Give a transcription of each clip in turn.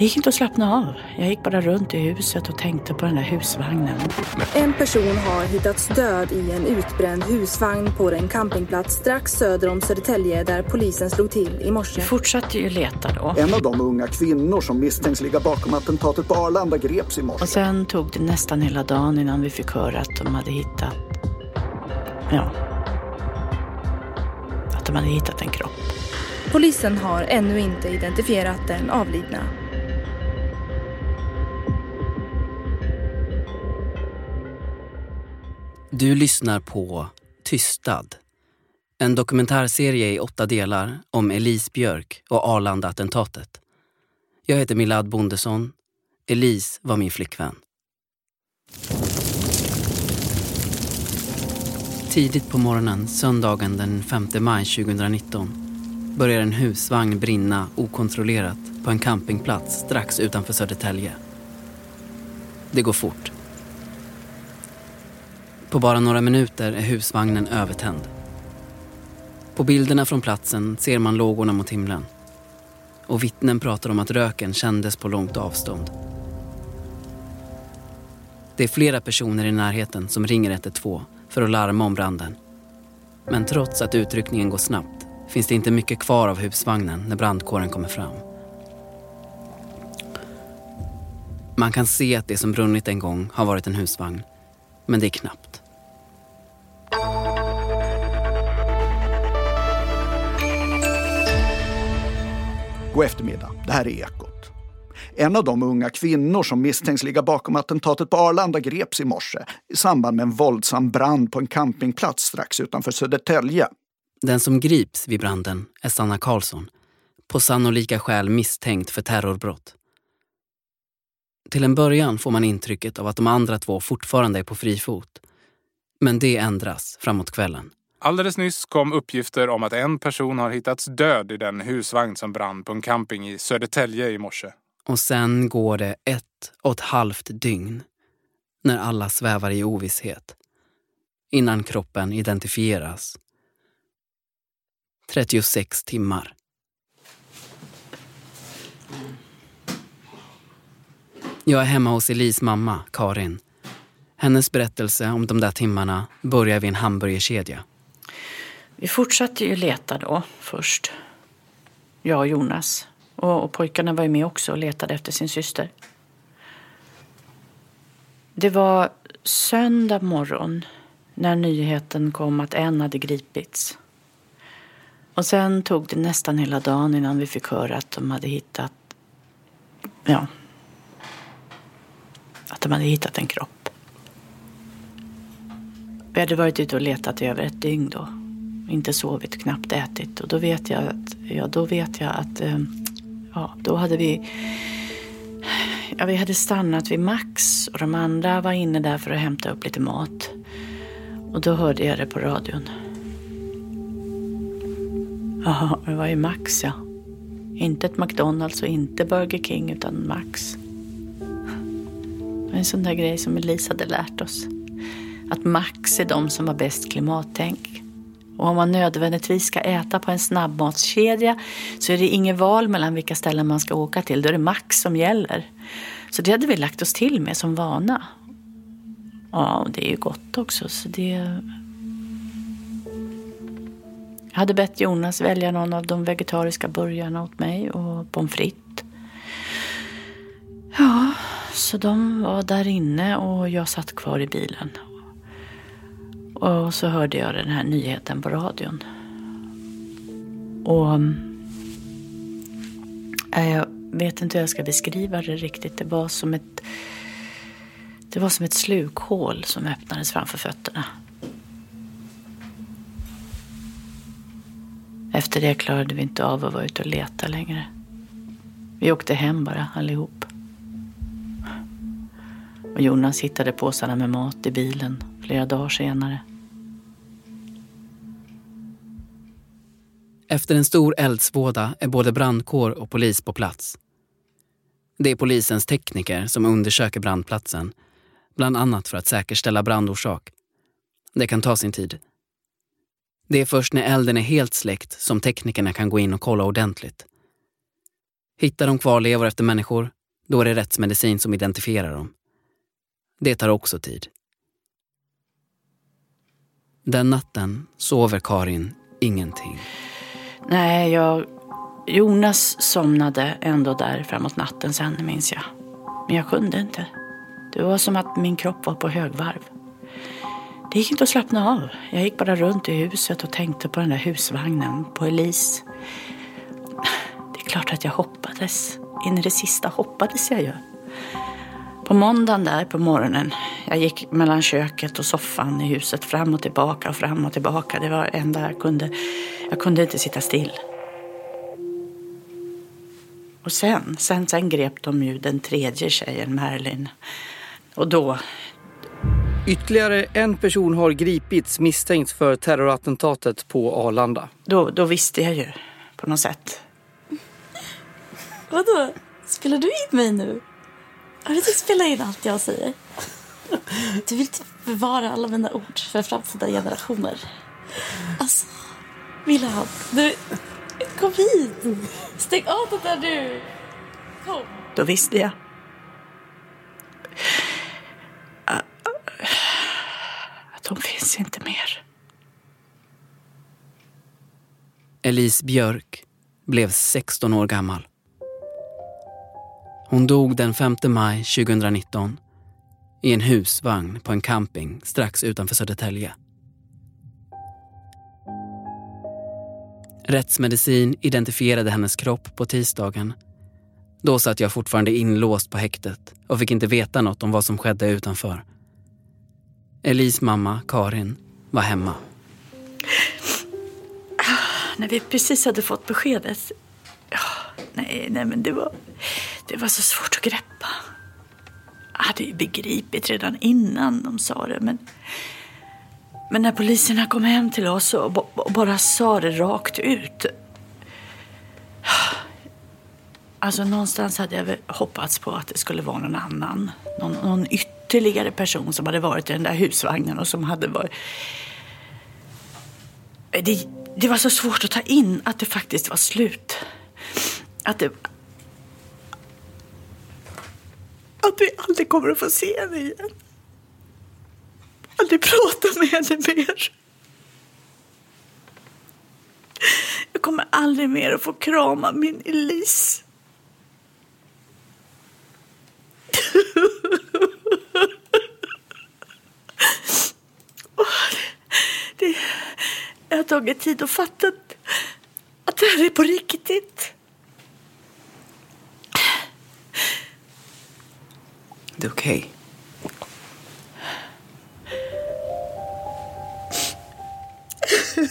Det gick inte att slappna av. Jag gick bara runt i huset och tänkte på den där husvagnen. En person har hittats död i en utbränd husvagn på en campingplats strax söder om Södertälje där polisen slog till i morse. Vi fortsatte ju leta då. En av de unga kvinnor som misstänks ligga bakom attentatet på Arlanda greps i morse. Och sen tog det nästan hela dagen innan vi fick höra att de hade hittat... Ja. Att de hade hittat en kropp. Polisen har ännu inte identifierat den avlidna. Du lyssnar på Tystad. En dokumentärserie i åtta delar om Elise Björk och Arlanda-attentatet. Jag heter Milad Bondesson. Elise var min flickvän. Tidigt på morgonen söndagen den 5 maj 2019 börjar en husvagn brinna okontrollerat på en campingplats strax utanför Södertälje. Det går fort. På bara några minuter är husvagnen övertänd. På bilderna från platsen ser man lågorna mot himlen. Och vittnen pratar om att röken kändes på långt avstånd. Det är flera personer i närheten som ringer 112 för att larma om branden. Men trots att utryckningen går snabbt finns det inte mycket kvar av husvagnen när brandkåren kommer fram. Man kan se att det som brunnit en gång har varit en husvagn. Men det är knappt. God eftermiddag, det här är Ekot. En av de unga kvinnor som misstänks ligga bakom attentatet på Arlanda greps i morse i samband med en våldsam brand på en campingplats strax utanför Södertälje. Den som grips vid branden är Sanna Karlsson, på sannolika skäl misstänkt för terrorbrott. Till en början får man intrycket av att de andra två fortfarande är på fri fot. Men det ändras framåt kvällen. Alldeles nyss kom uppgifter om att en person har hittats död i den husvagn som brann på en camping i Södertälje i morse. Och sen går det ett och ett halvt dygn när alla svävar i ovisshet innan kroppen identifieras. 36 timmar. Jag är hemma hos Elis mamma, Karin. Hennes berättelse om de där timmarna börjar vid en hamburgerkedja. Vi fortsatte ju leta då först. Jag och Jonas. Och, och pojkarna var ju med också och letade efter sin syster. Det var söndag morgon när nyheten kom att en hade gripits. Och sen tog det nästan hela dagen innan vi fick höra att de hade hittat... Ja. Att de hade hittat en kropp. Vi hade varit ute och letat i över ett dygn då. Inte sovit, knappt ätit. Och då vet jag att, ja, då vet jag att, eh, ja, då hade vi, ja, vi hade stannat vid Max och de andra var inne där för att hämta upp lite mat. Och då hörde jag det på radion. Ja, det var ju Max ja. Inte ett McDonalds och inte Burger King utan Max. Det var en sån där grej som Elise hade lärt oss. Att Max är de som har bäst klimattänk. Och om man nödvändigtvis ska äta på en snabbmatskedja så är det inget val mellan vilka ställen man ska åka till. Då är det Max som gäller. Så det hade vi lagt oss till med som vana. Ja, och det är ju gott också. Så det... Jag hade bett Jonas välja någon av de vegetariska burgarna åt mig och pommes frites. Ja, så de var där inne och jag satt kvar i bilen. Och så hörde jag den här nyheten på radion. Och mm, eh, jag vet inte hur jag ska beskriva det riktigt. Det var som ett, det var som ett slukhål som öppnades framför fötterna. Efter det klarade vi inte av att vara ute och leta längre. Vi åkte hem bara allihop. Och Jonas hittade påsarna med mat i bilen flera dagar senare. Efter en stor eldsvåda är både brandkår och polis på plats. Det är polisens tekniker som undersöker brandplatsen, bland annat för att säkerställa brandorsak. Det kan ta sin tid. Det är först när elden är helt släckt som teknikerna kan gå in och kolla ordentligt. Hittar de kvarlevor efter människor, då är det rättsmedicin som identifierar dem. Det tar också tid. Den natten sover Karin ingenting. Nej, jag... Jonas somnade ändå där framåt natten sen, minns jag. Men jag kunde inte. Det var som att min kropp var på högvarv. Det gick inte att slappna av. Jag gick bara runt i huset och tänkte på den där husvagnen, på Elise. Det är klart att jag hoppades. In i det sista hoppades jag ju. På måndagen där på morgonen, jag gick mellan köket och soffan i huset fram och tillbaka och fram och tillbaka. Det var det enda jag kunde. Jag kunde inte sitta still. Och sen, sen, sen grep de ju den tredje tjejen, Marilyn. Och då... Ytterligare en person har gripits misstänkt för terrorattentatet på Arlanda. Då, då visste jag ju på något sätt. Vadå? Spelar du in mig nu? Har du inte spelat in allt jag säger? Du vill typ bevara alla mina ord för framtida generationer. Alltså, Wilhelm, du... Kom hit! Stäng av det där nu! Kom! Då visste jag. Att hon finns inte mer. Elise Björk blev 16 år gammal. Hon dog den 5 maj 2019 i en husvagn på en camping strax utanför Södertälje. Rättsmedicin identifierade hennes kropp på tisdagen. Då satt jag fortfarande inlåst på häktet och fick inte veta något om vad som skedde utanför. Elis mamma, Karin, var hemma. Ah, när vi precis hade fått beskedet. Ah, nej, nej, men det var, det var så svårt att greppa. Jag hade ju begripit redan innan de sa det, men men när poliserna kom hem till oss och bara sa det rakt ut. Alltså någonstans hade jag hoppats på att det skulle vara någon annan. Någon, någon ytterligare person som hade varit i den där husvagnen och som hade varit... Det, det var så svårt att ta in att det faktiskt var slut. Att det... Att vi aldrig kommer att få se henne igen aldrig prata med henne mer. Jag kommer aldrig mer att få krama min Elise. det, har tagit tid att fatta att det här är på riktigt. Det är okej. Okay.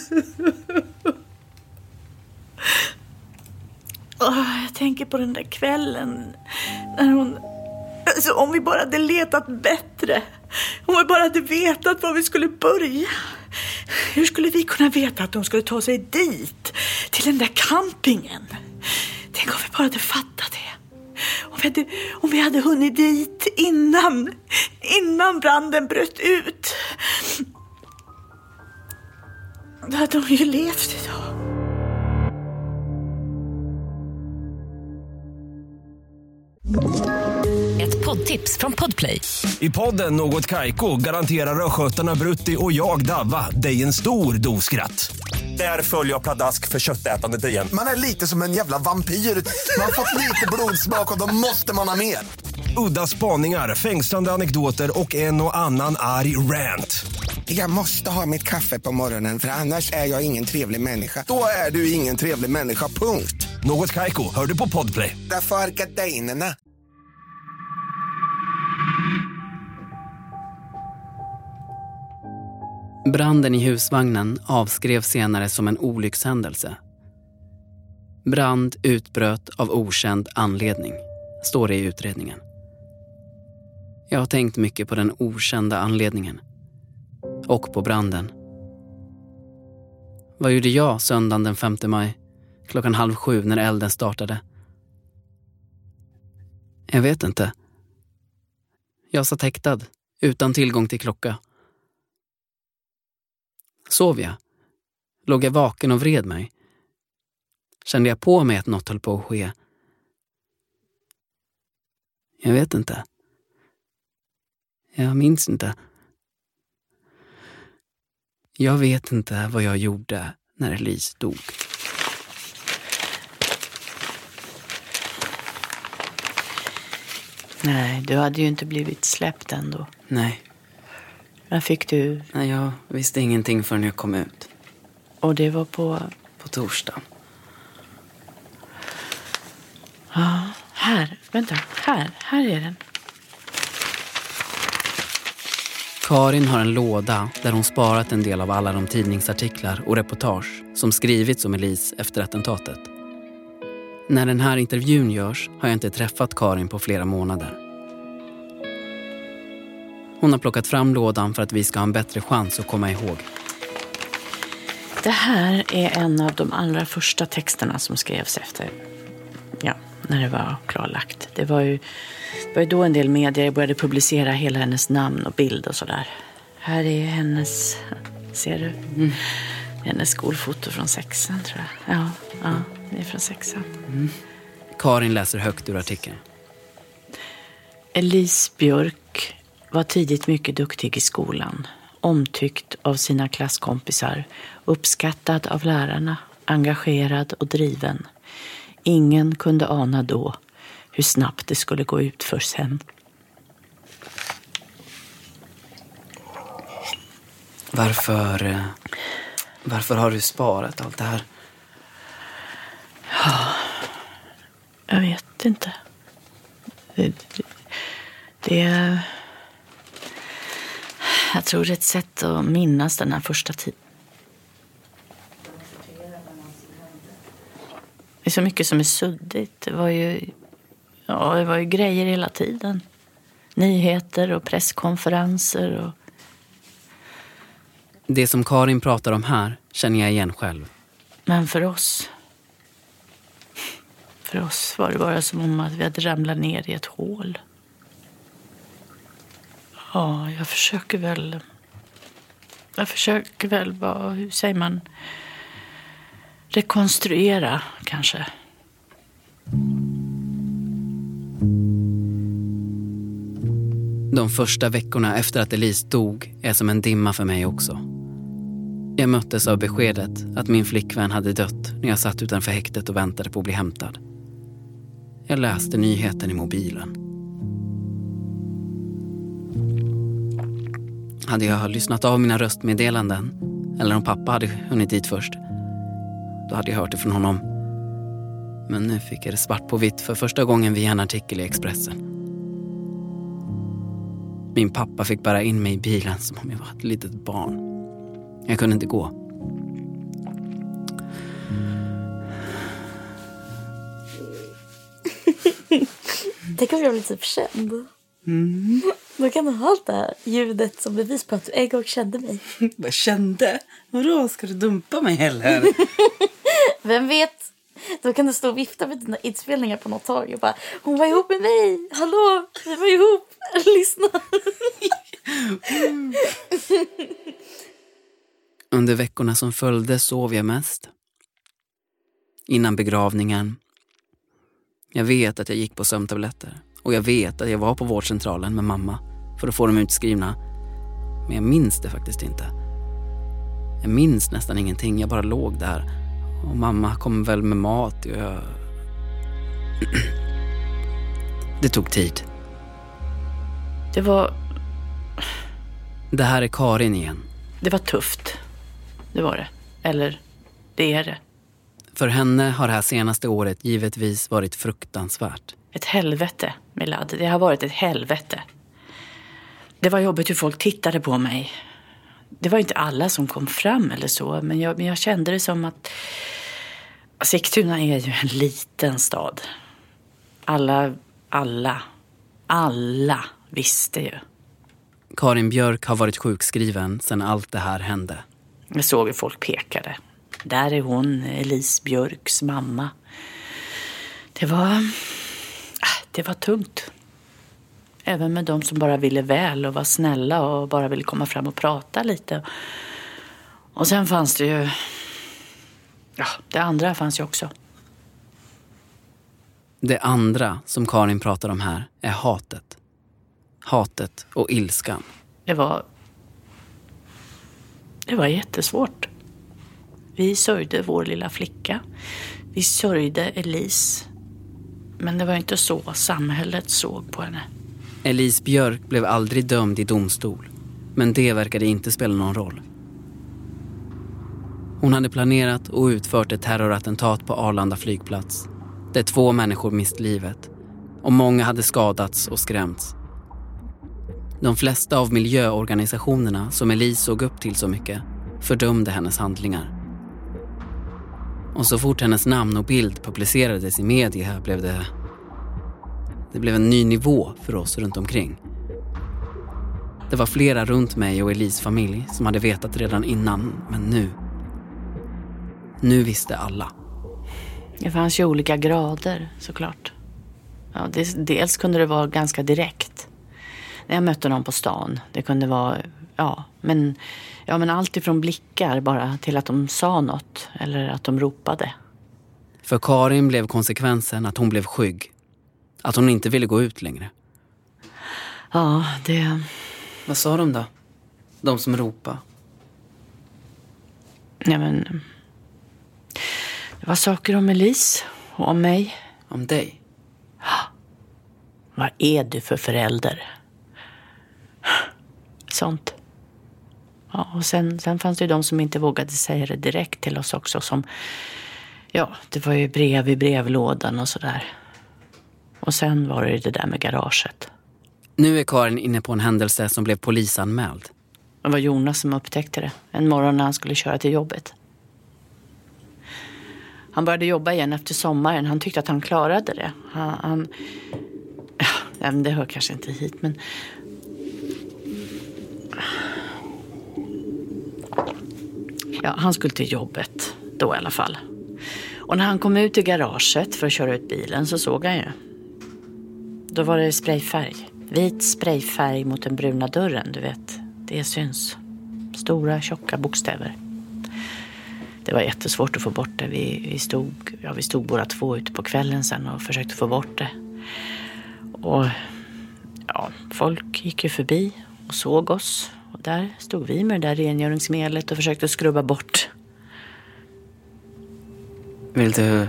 oh, ah, jag tänker på den där kvällen när hon... Alltså, om vi bara hade letat bättre. Om vi bara hade vetat var vi skulle börja. Hur skulle vi kunna veta att de skulle ta sig dit? Till den där campingen. Tänk om vi bara hade fattat det. Om vi hade, om vi hade hunnit dit innan, innan branden bröt ut. Då hade hon ju levt idag. Ett poddtips från Podplay. I podden Något Kaiko garanterar östgötarna Brutti och jag, Davva, dig en stor dos skratt. Där följer jag pladask för köttätandet igen. Man är lite som en jävla vampyr. Man har fått lite blodsmak och då måste man ha mer. Udda spaningar, fängslande anekdoter och en och annan arg rant. Jag måste ha mitt kaffe på morgonen för annars är jag ingen trevlig människa. Då är du ingen trevlig människa, punkt. Något kajko, hör du på podplay. Därför är gardinerna. Branden i husvagnen avskrevs senare som en olyckshändelse. Brand utbröt av okänd anledning, står det i utredningen. Jag har tänkt mycket på den okända anledningen och på branden. Vad gjorde jag söndagen den 5 maj klockan halv sju när elden startade? Jag vet inte. Jag satt häktad, utan tillgång till klocka. Sov jag? Låg jag vaken och vred mig? Kände jag på mig att något höll på att ske? Jag vet inte. Jag minns inte. Jag vet inte vad jag gjorde när Elise dog. Nej, du hade ju inte blivit släppt ändå. Nej. När fick du? Nej, jag visste ingenting förrän jag kom ut. Och det var på? På torsdag. Ja, här. Vänta. Här. Här är den. Karin har en låda där hon sparat en del av alla de tidningsartiklar och reportage som skrivits om Elise efter attentatet. När den här intervjun görs har jag inte träffat Karin på flera månader. Hon har plockat fram lådan för att vi ska ha en bättre chans att komma ihåg. Det här är en av de allra första texterna som skrevs efter, ja, när det var klarlagt. Det var ju, det var ju då en del medier började publicera hela hennes namn och bild och sådär. Här är hennes, ser du? Mm. Hennes skolfoto från sexan tror jag. Ja, ja det är från sexan. Mm. Karin läser högt ur artikeln. Elise Björk var tidigt mycket duktig i skolan. Omtyckt av sina klasskompisar, uppskattad av lärarna, engagerad och driven. Ingen kunde ana då hur snabbt det skulle gå ut för sen. Varför, eh, varför har du sparat allt det här? Ja, jag vet inte. Det, det. Jag tror det är ett sätt att minnas den här första tiden. Det är så mycket som är suddigt. Det var ju, ja, det var ju grejer hela tiden. Nyheter och presskonferenser. Och... Det som Karin pratar om här känner jag igen själv. Men för oss... För oss var det bara som om att vi hade ramlat ner i ett hål. Ja, jag försöker väl... Jag försöker väl bara, hur säger man? Rekonstruera, kanske. De första veckorna efter att Elise dog är som en dimma för mig också. Jag möttes av beskedet att min flickvän hade dött när jag satt utanför häktet och väntade på att bli hämtad. Jag läste nyheten i mobilen. Hade jag lyssnat av mina röstmeddelanden, eller om pappa hade hunnit dit först, då hade jag hört det från honom. Men nu fick jag det svart på vitt för första gången via en artikel i Expressen. Min pappa fick bära in mig i bilen som om jag var ett litet barn. Jag kunde inte gå. Tänk om jag blir typ känd. Mm. Då kan du ha allt det här ljudet som bevis på att du en gång kände mig. Vad kände? Vadå, ska du dumpa mig heller? Vem vet? Då kan du stå och vifta med dina inspelningar på något tag och bara Hon var ihop med mig! Hallå! Vi var ihop! Lyssna! Under veckorna som följde sov jag mest. Innan begravningen. Jag vet att jag gick på sömntabletter. Och jag vet att jag var på vårdcentralen med mamma för att få dem utskrivna. Men jag minns det faktiskt inte. Jag minns nästan ingenting. Jag bara låg där. Och mamma kom väl med mat och jag... Det tog tid. Det var... Det här är Karin igen. Det var tufft. Det var det. Eller, det är det. För henne har det här senaste året givetvis varit fruktansvärt. Ett helvete, Milad. Det har varit ett helvete. Det var jobbigt hur folk tittade på mig. Det var inte alla som kom fram eller så, men jag, men jag kände det som att Sigtuna är ju en liten stad. Alla, alla, alla visste ju. Karin Björk har varit sjukskriven sedan allt det här hände. Jag såg hur folk pekade. Där är hon, Elise Björks mamma. Det var... Det var tungt. Även med de som bara ville väl och var snälla och bara ville komma fram och prata lite. Och sen fanns det ju... Ja, det andra fanns ju också. Det andra som Karin pratar om här är hatet. Hatet och ilskan. Det var... Det var jättesvårt. Vi sörjde vår lilla flicka. Vi sörjde Elise. Men det var inte så samhället såg på henne. Elise Björk blev aldrig dömd i domstol. Men det verkade inte spela någon roll. Hon hade planerat och utfört ett terrorattentat på Arlanda flygplats där två människor mist livet och många hade skadats och skrämts. De flesta av miljöorganisationerna som Elise såg upp till så mycket fördömde hennes handlingar. Och så fort hennes namn och bild publicerades i media blev det... Det blev en ny nivå för oss runt omkring. Det var flera runt mig och Elis familj som hade vetat redan innan, men nu... Nu visste alla. Det fanns ju olika grader såklart. Ja, det, dels kunde det vara ganska direkt. När jag mötte någon på stan. Det kunde vara, ja, men, ja, men allt ifrån blickar bara till att de sa något eller att de ropade. För Karin blev konsekvensen att hon blev skygg. Att hon inte ville gå ut längre. Ja, det... Vad sa de då? De som ropade? Ja, men... Det var saker om Elise och om mig. Om dig? Vad är du för förälder? Sånt. Ja, och sen, sen fanns det ju de som inte vågade säga det direkt till oss också. Som, ja, det var ju brev i brevlådan och sådär. Och sen var det ju det där med garaget. Nu är Karin inne på en händelse som blev polisanmäld. Det var Jonas som upptäckte det. En morgon när han skulle köra till jobbet. Han började jobba igen efter sommaren. Han tyckte att han klarade det. Han, han ja, det hör kanske inte hit, men... Ja, han skulle till jobbet då i alla fall. Och när han kom ut i garaget för att köra ut bilen så såg han ju. Då var det sprayfärg. Vit sprayfärg mot den bruna dörren, du vet. Det syns. Stora tjocka bokstäver. Det var jättesvårt att få bort det. Vi, vi, stod, ja, vi stod båda två ute på kvällen sen och försökte få bort det. Och ja, folk gick ju förbi och såg oss. Och där stod vi med det där rengöringsmedlet och försökte skrubba bort. Vill du...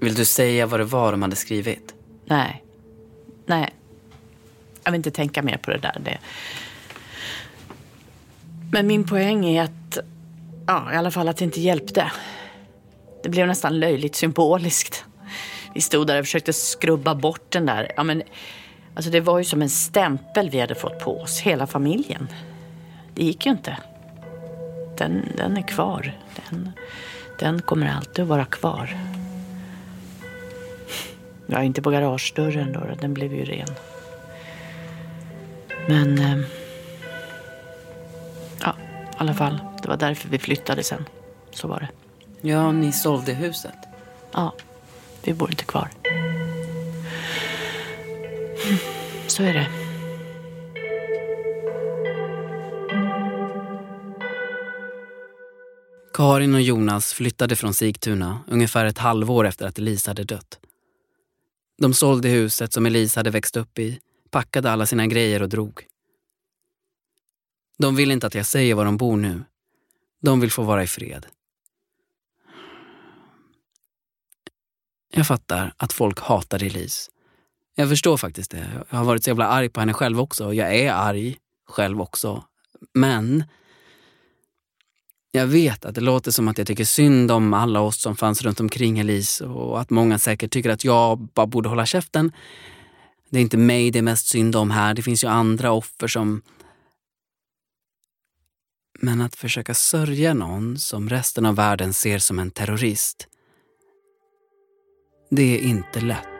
Vill du säga vad det var de hade skrivit? Nej. Nej. Jag vill inte tänka mer på det där. Det... Men min poäng är att Ja, i alla fall att det inte hjälpte. Det blev nästan löjligt symboliskt. Vi stod där och försökte skrubba bort den där. Ja, men, alltså det var ju som en stämpel vi hade fått på oss, hela familjen. Det gick ju inte. Den, den är kvar. Den, den kommer alltid att vara kvar. Ja, inte på garagedörren då, den blev ju ren. Men... Eh, ja, i alla fall. Det var därför vi flyttade sen. Så var det. Ja, ni sålde huset? Ja, vi bor inte kvar. Så är det. Karin och Jonas flyttade från Sigtuna ungefär ett halvår efter att Elisa hade dött. De sålde huset som Elisa hade växt upp i, packade alla sina grejer och drog. De vill inte att jag säger var de bor nu, de vill få vara i fred. Jag fattar att folk hatar Elise. Jag förstår faktiskt det. Jag har varit så jävla arg på henne själv också. Jag är arg själv också. Men jag vet att det låter som att jag tycker synd om alla oss som fanns runt omkring Elise och att många säkert tycker att jag bara borde hålla käften. Det är inte mig det är mest synd om här. Det finns ju andra offer som men att försöka sörja någon som resten av världen ser som en terrorist, det är inte lätt.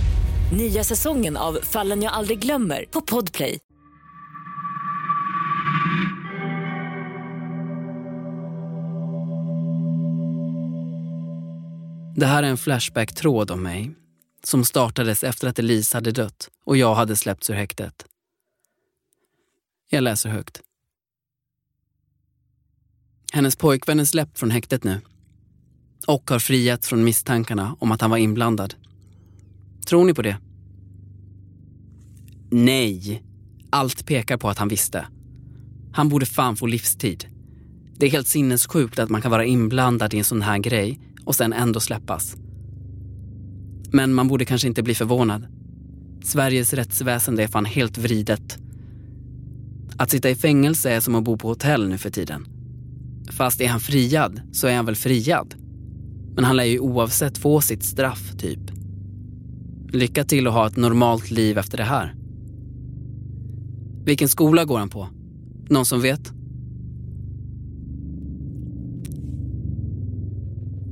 Nya säsongen av Fallen jag aldrig glömmer på Podplay. Det här är en Flashback-tråd om mig som startades efter att Elise hade dött och jag hade släppts ur häktet. Jag läser högt. Hennes pojkvän är släppt från häktet nu och har friats från misstankarna om att han var inblandad. Tror ni på det? Nej. Allt pekar på att han visste. Han borde fan få livstid. Det är helt sinnessjukt att man kan vara inblandad i en sån här grej och sen ändå släppas. Men man borde kanske inte bli förvånad. Sveriges rättsväsende är fan helt vridet. Att sitta i fängelse är som att bo på hotell nu för tiden. Fast är han friad så är han väl friad. Men han lär ju oavsett få sitt straff, typ. Lycka till att ha ett normalt liv efter det här. Vilken skola går han på? Någon som vet?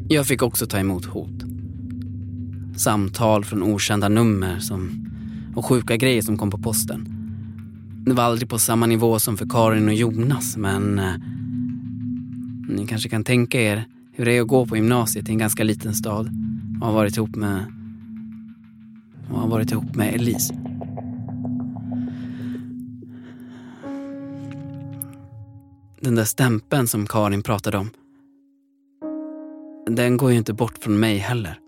Jag fick också ta emot hot. Samtal från okända nummer som, och sjuka grejer som kom på posten. Det var aldrig på samma nivå som för Karin och Jonas, men eh, ni kanske kan tänka er hur det är att gå på gymnasiet i en ganska liten stad och ha varit ihop med har varit ihop med Elise. Den där stämpeln som Karin pratade om. Den går ju inte bort från mig heller.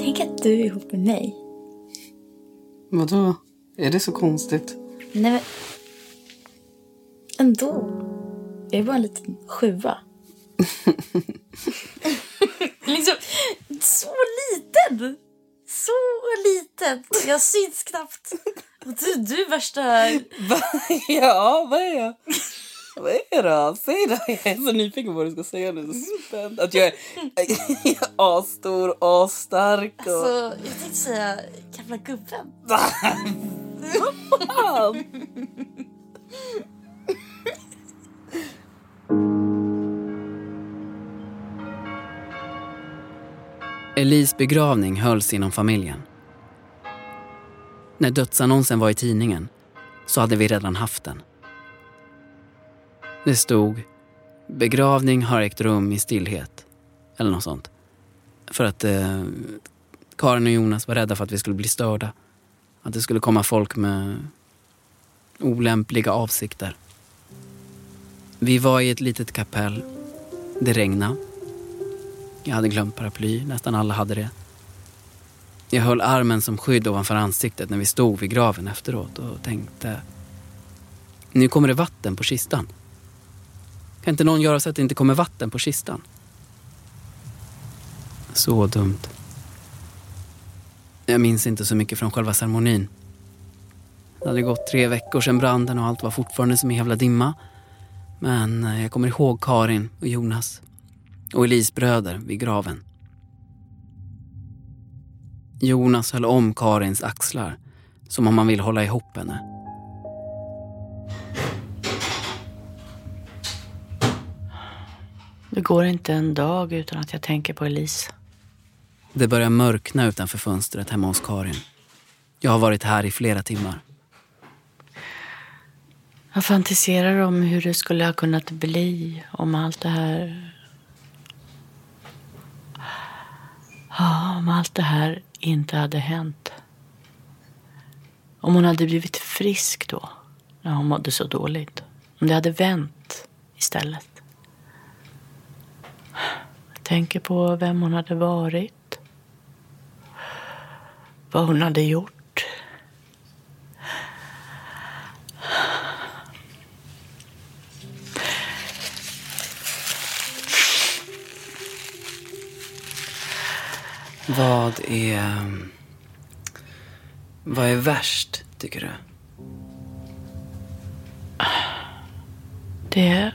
Tänk att du är ihop med mig. Vadå? Är det så konstigt? Nej men... Ändå. Jag är bara en liten sjua. liksom, så liten! Så liten! Jag syns knappt. Och du, du är värsta... ja, vad är jag? Vad är det då? Säg det. Jag är så nyfiken på vad du ska säga nu. Så spänd. Att jag är, jag är asstor, asstark. Och... Alltså, jag tänkte säga gamla gubben. Fan! Elis begravning hölls inom familjen. När dödsannonsen var i tidningen så hade vi redan haft den. Det stod begravning har ägt rum i stillhet. Eller något sånt. För att eh, Karin och Jonas var rädda för att vi skulle bli störda. Att det skulle komma folk med olämpliga avsikter. Vi var i ett litet kapell. Det regnade. Jag hade glömt paraply, nästan alla hade det. Jag höll armen som skydd ovanför ansiktet när vi stod vid graven efteråt och tänkte... Nu kommer det vatten på kistan. Kan inte någon göra så att det inte kommer vatten på kistan? Så dumt. Jag minns inte så mycket från själva ceremonin. Det hade gått tre veckor sedan branden och allt var fortfarande som en jävla dimma. Men eh, jag kommer ihåg Karin och Jonas och Elis bröder vid graven. Jonas höll om Karins axlar som om han ville hålla ihop henne. Det går inte en dag utan att jag tänker på Elise. Det börjar mörkna utanför fönstret hemma hos Karin. Jag har varit här i flera timmar. Jag fantiserar om hur det skulle ha kunnat bli om allt det här... Ja, om allt det här inte hade hänt. Om hon hade blivit frisk då, när hon mådde så dåligt. Om det hade vänt istället. Jag tänker på vem hon hade varit. Vad hon hade gjort. Vad är... Vad är värst, tycker du? Det...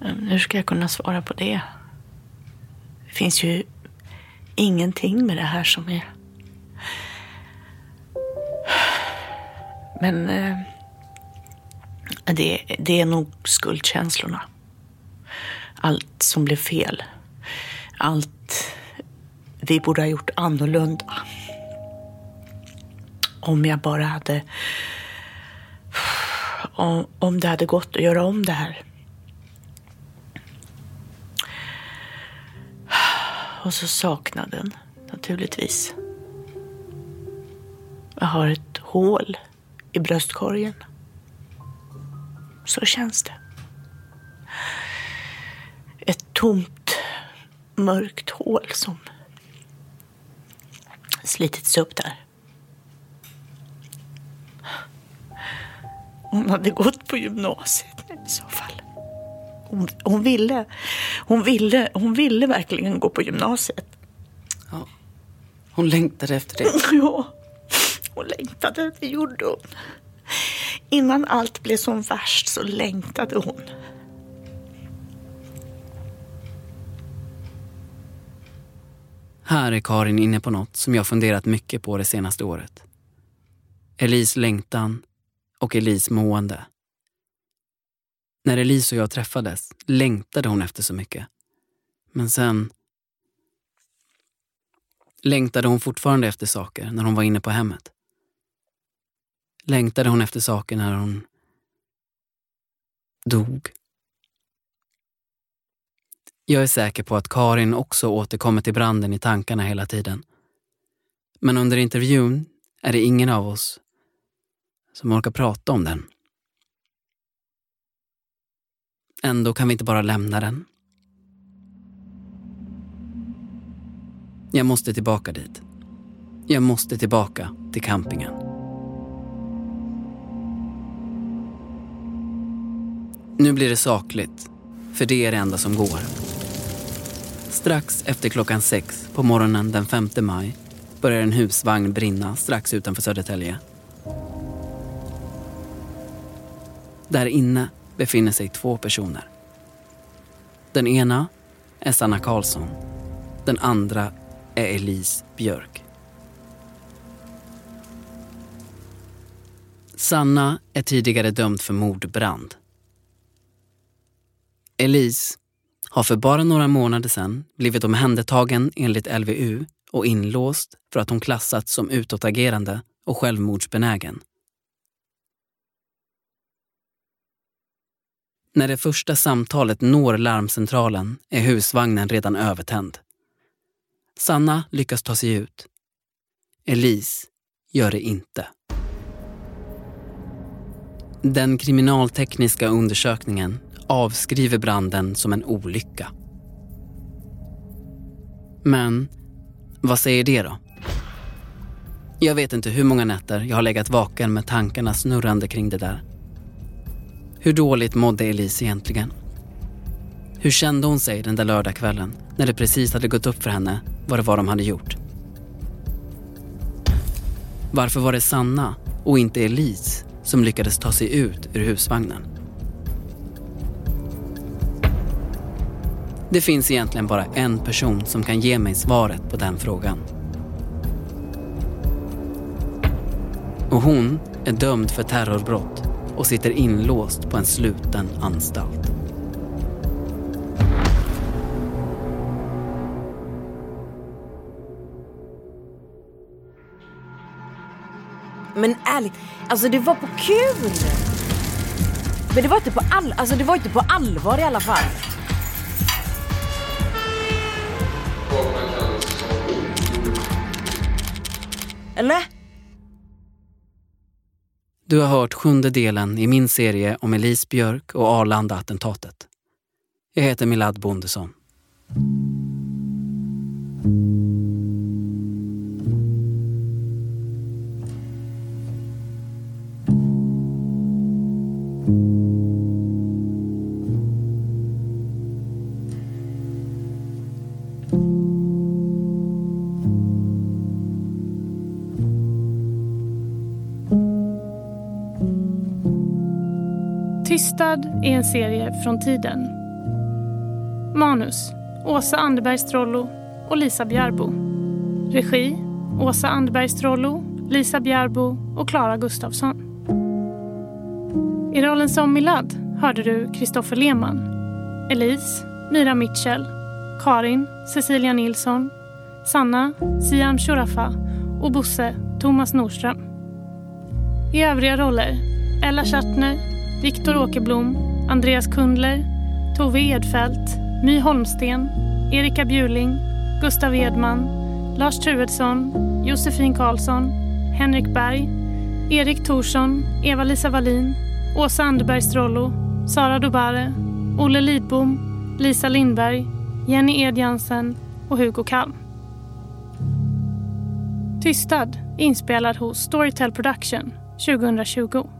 Hur ska jag kunna svara på det? Det finns ju ingenting med det här som är... Men eh, det, det är nog skuldkänslorna. Allt som blev fel. Allt vi borde ha gjort annorlunda. Om jag bara hade... Om, om det hade gått att göra om det här. Och så saknaden, naturligtvis. Jag har ett hål i bröstkorgen. Så känns det. Ett tomt, mörkt hål som slitits upp där. Hon hade gått på gymnasiet i så fall. Hon, hon, ville, hon, ville, hon ville verkligen gå på gymnasiet. Ja. Hon längtade efter det. Ja, hon längtade. Det gjorde hon. Innan allt blev som värst så längtade hon. Här är Karin inne på något som jag funderat mycket på det senaste året. Elis längtan och Elis mående. När Elise och jag träffades längtade hon efter så mycket. Men sen längtade hon fortfarande efter saker när hon var inne på hemmet. Längtade hon efter saker när hon dog. Jag är säker på att Karin också återkommer till branden i tankarna hela tiden. Men under intervjun är det ingen av oss som orkar prata om den. Ändå kan vi inte bara lämna den. Jag måste tillbaka dit. Jag måste tillbaka till campingen. Nu blir det sakligt, för det är det enda som går. Strax efter klockan sex på morgonen den 5 maj börjar en husvagn brinna strax utanför Södertälje. Där inne befinner sig två personer. Den ena är Sanna Karlsson. Den andra är Elise Björk. Sanna är tidigare dömd för mordbrand. Elise har för bara några månader sedan blivit omhändertagen enligt LVU och inlåst för att hon klassats som utåtagerande och självmordsbenägen. När det första samtalet når larmcentralen är husvagnen redan övertänd. Sanna lyckas ta sig ut. Elise gör det inte. Den kriminaltekniska undersökningen avskriver branden som en olycka. Men vad säger det då? Jag vet inte hur många nätter jag har legat vaken med tankarna snurrande kring det där. Hur dåligt mådde Elise egentligen? Hur kände hon sig den där lördagskvällen när det precis hade gått upp för henne vad det var de hade gjort? Varför var det Sanna och inte Elise som lyckades ta sig ut ur husvagnen? Det finns egentligen bara en person som kan ge mig svaret på den frågan. Och hon är dömd för terrorbrott och sitter inlåst på en sluten anstalt. Men ärligt, alltså det var på kul! Men det var inte på, all, alltså det var inte på allvar i alla fall. Eller? Du har hört sjunde delen i min serie om Elise Björk och Arlanda-attentatet. Jag heter Milad Bondesson. Död är en serie från tiden. Manus Åsa Anderberg Strollo och Lisa Bjärbo. Regi Åsa Anderberg Strollo, Lisa Bjärbo och Klara Gustafsson. I rollen som Milad hörde du Kristoffer Lehmann, Elise, Mira Mitchell, Karin, Cecilia Nilsson, Sanna, Siam Shurafa och Bosse, Thomas Nordström. I övriga roller Ella Schattner, Viktor Åkerblom, Andreas Kundler, Tove Edfelt, My Holmsten, Erika Bjuling, Gustav Edman, Lars Truedsson, Josefin Karlsson, Henrik Berg, Erik Thorsson, Eva-Lisa Wallin, Åsa Anderberg Strollo, Sara Dobare, Olle Lidbom, Lisa Lindberg, Jenny Edjansen och Hugo Kalm. Tystad inspelad hos Storytel Production 2020.